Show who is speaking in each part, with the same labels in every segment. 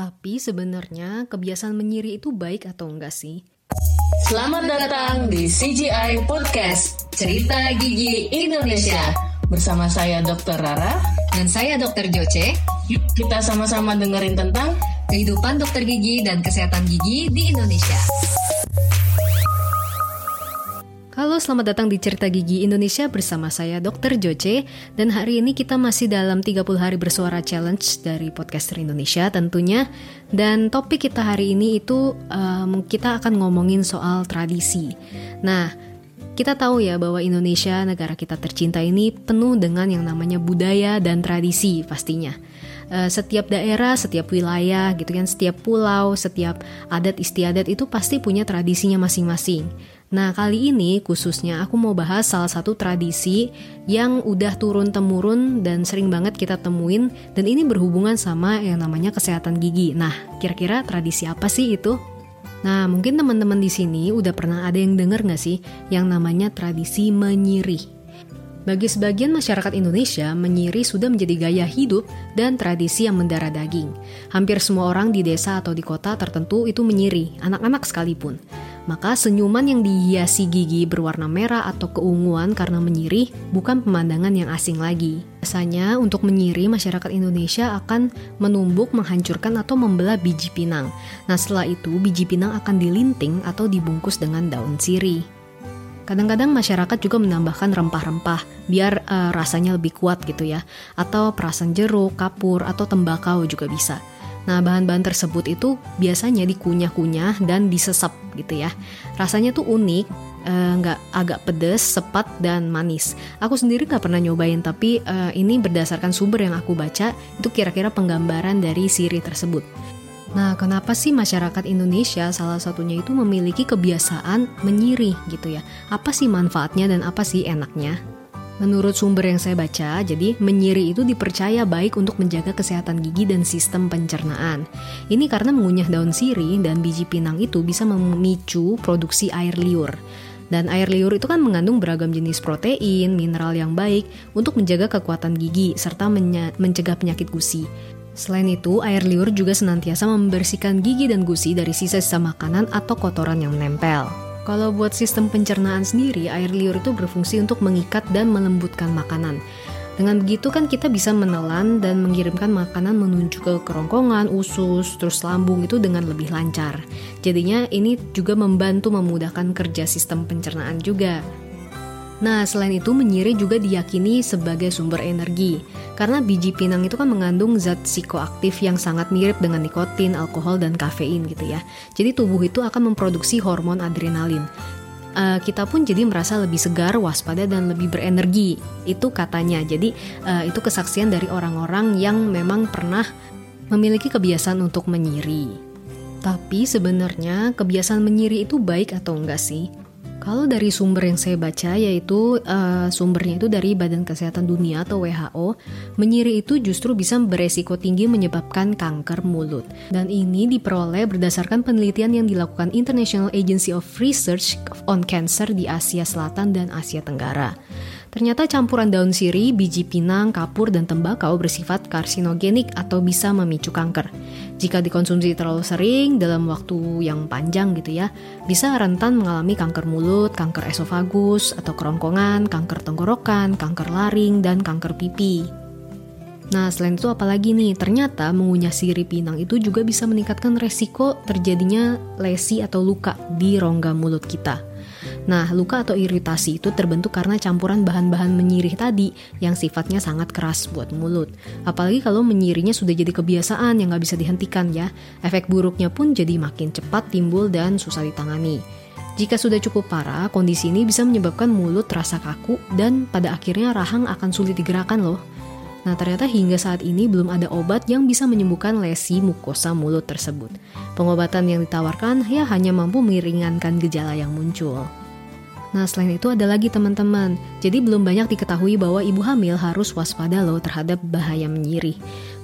Speaker 1: Tapi sebenarnya kebiasaan menyiri itu baik atau enggak sih?
Speaker 2: Selamat datang di CGI Podcast Cerita Gigi Indonesia Bersama saya Dr. Rara
Speaker 3: Dan saya Dr. Joce
Speaker 2: Yuk kita sama-sama dengerin tentang
Speaker 3: Kehidupan dokter gigi dan kesehatan gigi di Indonesia
Speaker 1: Halo, selamat datang di Cerita Gigi Indonesia bersama saya Dr. Joce dan hari ini kita masih dalam 30 hari bersuara challenge dari podcaster Indonesia tentunya dan topik kita hari ini itu um, kita akan ngomongin soal tradisi. Nah, kita tahu ya bahwa Indonesia negara kita tercinta ini penuh dengan yang namanya budaya dan tradisi pastinya. Uh, setiap daerah, setiap wilayah gitu kan, setiap pulau, setiap adat istiadat itu pasti punya tradisinya masing-masing. Nah, kali ini khususnya aku mau bahas salah satu tradisi yang udah turun-temurun dan sering banget kita temuin dan ini berhubungan sama yang namanya kesehatan gigi. Nah, kira-kira tradisi apa sih itu? Nah, mungkin teman-teman di sini udah pernah ada yang denger gak sih yang namanya tradisi menyirih? Bagi sebagian masyarakat Indonesia, menyiri sudah menjadi gaya hidup dan tradisi yang mendarah daging. Hampir semua orang di desa atau di kota tertentu itu menyiri, anak-anak sekalipun. Maka senyuman yang dihiasi gigi berwarna merah atau keunguan karena menyirih bukan pemandangan yang asing lagi. Biasanya untuk menyiri masyarakat Indonesia akan menumbuk, menghancurkan atau membelah biji pinang. Nah setelah itu biji pinang akan dilinting atau dibungkus dengan daun sirih. Kadang-kadang masyarakat juga menambahkan rempah-rempah biar uh, rasanya lebih kuat gitu ya. Atau perasan jeruk, kapur, atau tembakau juga bisa. Nah, bahan-bahan tersebut itu biasanya dikunyah-kunyah dan disesap gitu ya. Rasanya tuh unik, eh, nggak uh, agak pedes, sepat dan manis. Aku sendiri nggak pernah nyobain, tapi uh, ini berdasarkan sumber yang aku baca itu kira-kira penggambaran dari siri tersebut. Nah, kenapa sih masyarakat Indonesia salah satunya itu memiliki kebiasaan menyirih gitu ya? Apa sih manfaatnya dan apa sih enaknya? Menurut sumber yang saya baca, jadi menyiri itu dipercaya baik untuk menjaga kesehatan gigi dan sistem pencernaan. Ini karena mengunyah daun sirih dan biji pinang itu bisa memicu produksi air liur. Dan air liur itu kan mengandung beragam jenis protein, mineral yang baik untuk menjaga kekuatan gigi serta mencegah penyakit gusi. Selain itu, air liur juga senantiasa membersihkan gigi dan gusi dari sisa-sisa makanan atau kotoran yang menempel. Kalau buat sistem pencernaan sendiri, air liur itu berfungsi untuk mengikat dan melembutkan makanan. Dengan begitu kan kita bisa menelan dan mengirimkan makanan menuju ke kerongkongan, usus, terus lambung itu dengan lebih lancar. Jadinya ini juga membantu memudahkan kerja sistem pencernaan juga. Nah, selain itu menyiri juga diyakini sebagai sumber energi. Karena biji pinang itu kan mengandung zat psikoaktif yang sangat mirip dengan nikotin, alkohol, dan kafein gitu ya. Jadi tubuh itu akan memproduksi hormon adrenalin. Uh, kita pun jadi merasa lebih segar, waspada, dan lebih berenergi. Itu katanya. Jadi uh, itu kesaksian dari orang-orang yang memang pernah memiliki kebiasaan untuk menyiri. Tapi sebenarnya kebiasaan menyiri itu baik atau enggak sih? Kalau dari sumber yang saya baca yaitu uh, sumbernya itu dari Badan Kesehatan Dunia atau WHO, menyiri itu justru bisa beresiko tinggi menyebabkan kanker mulut. Dan ini diperoleh berdasarkan penelitian yang dilakukan International Agency of Research on Cancer di Asia Selatan dan Asia Tenggara. Ternyata campuran daun sirih, biji pinang, kapur, dan tembakau bersifat karsinogenik atau bisa memicu kanker. Jika dikonsumsi terlalu sering dalam waktu yang panjang gitu ya, bisa rentan mengalami kanker mulut, kanker esofagus atau kerongkongan, kanker tenggorokan, kanker laring, dan kanker pipi. Nah, selain itu apalagi nih, ternyata mengunyah sirih pinang itu juga bisa meningkatkan resiko terjadinya lesi atau luka di rongga mulut kita. Nah, luka atau iritasi itu terbentuk karena campuran bahan-bahan menyirih tadi yang sifatnya sangat keras buat mulut. Apalagi kalau menyirihnya sudah jadi kebiasaan yang nggak bisa dihentikan ya. Efek buruknya pun jadi makin cepat timbul dan susah ditangani. Jika sudah cukup parah, kondisi ini bisa menyebabkan mulut terasa kaku dan pada akhirnya rahang akan sulit digerakkan loh. Nah, ternyata hingga saat ini belum ada obat yang bisa menyembuhkan lesi mukosa mulut tersebut. Pengobatan yang ditawarkan ya hanya mampu meringankan gejala yang muncul. Nah, selain itu ada lagi teman-teman. Jadi belum banyak diketahui bahwa ibu hamil harus waspada loh terhadap bahaya menyirih.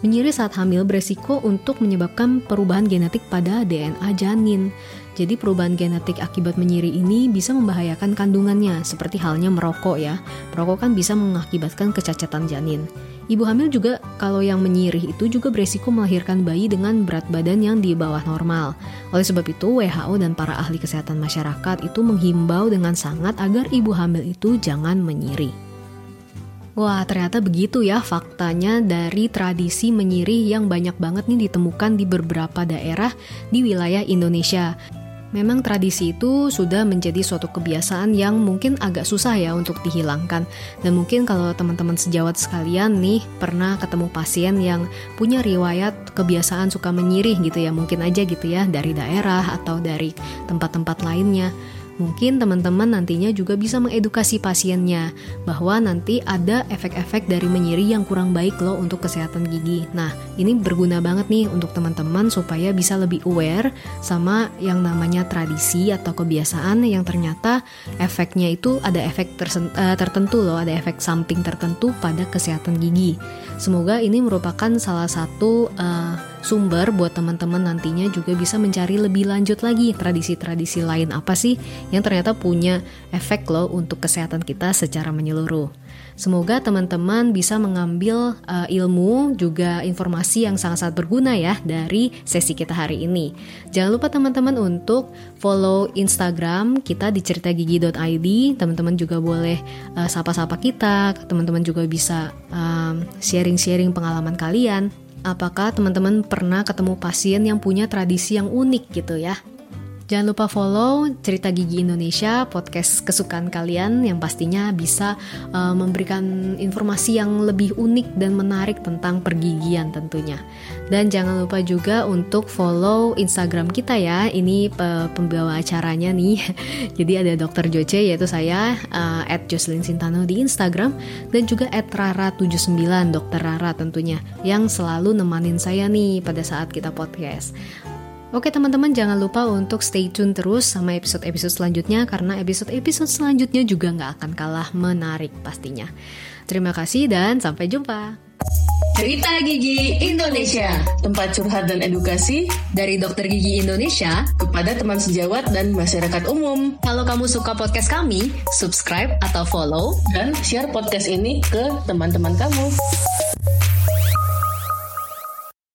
Speaker 1: Menyiri saat hamil beresiko untuk menyebabkan perubahan genetik pada DNA janin. Jadi perubahan genetik akibat menyiri ini bisa membahayakan kandungannya, seperti halnya merokok ya. Merokok kan bisa mengakibatkan kecacatan janin. Ibu hamil juga kalau yang menyirih itu juga beresiko melahirkan bayi dengan berat badan yang di bawah normal. Oleh sebab itu, WHO dan para ahli kesehatan masyarakat itu menghimbau dengan sangat agar ibu hamil itu jangan menyiri. Wah, ternyata begitu ya faktanya dari tradisi menyirih yang banyak banget nih ditemukan di beberapa daerah di wilayah Indonesia. Memang tradisi itu sudah menjadi suatu kebiasaan yang mungkin agak susah ya untuk dihilangkan. Dan mungkin kalau teman-teman sejawat sekalian nih pernah ketemu pasien yang punya riwayat kebiasaan suka menyirih gitu ya, mungkin aja gitu ya dari daerah atau dari tempat-tempat lainnya. Mungkin teman-teman nantinya juga bisa mengedukasi pasiennya bahwa nanti ada efek-efek dari menyiri yang kurang baik loh untuk kesehatan gigi. Nah, ini berguna banget nih untuk teman-teman supaya bisa lebih aware sama yang namanya tradisi atau kebiasaan yang ternyata efeknya itu ada efek uh, tertentu loh, ada efek samping tertentu pada kesehatan gigi. Semoga ini merupakan salah satu uh, sumber buat teman-teman nantinya juga bisa mencari lebih lanjut lagi tradisi-tradisi lain apa sih yang ternyata punya efek loh untuk kesehatan kita secara menyeluruh. Semoga teman-teman bisa mengambil uh, ilmu juga informasi yang sangat-sangat berguna ya dari sesi kita hari ini. Jangan lupa teman-teman untuk follow Instagram kita di ceritagigi.id. Teman-teman juga boleh uh, sapa-sapa kita, teman-teman juga bisa sharing-sharing um, pengalaman kalian apakah teman-teman pernah ketemu pasien yang punya tradisi yang unik gitu ya. Jangan lupa follow Cerita Gigi Indonesia, podcast kesukaan kalian yang pastinya bisa uh, memberikan informasi yang lebih unik dan menarik tentang pergigian tentunya. Dan jangan lupa juga untuk follow Instagram kita ya. Ini uh, pembawa acaranya nih. Jadi ada Dr. Joce yaitu saya uh, Jocelyn Sintano di Instagram dan juga @rara79 Dr. Rara tentunya yang selalu nemanin saya nih pada saat kita podcast. Oke teman-teman jangan lupa untuk stay tune terus sama episode-episode selanjutnya karena episode-episode selanjutnya juga nggak akan kalah menarik pastinya. Terima kasih dan sampai jumpa.
Speaker 2: Cerita Gigi Indonesia, tempat curhat dan edukasi
Speaker 3: dari dokter gigi Indonesia
Speaker 2: kepada teman sejawat dan masyarakat umum.
Speaker 3: Kalau kamu suka podcast kami, subscribe atau follow
Speaker 2: dan share podcast ini ke teman-teman kamu.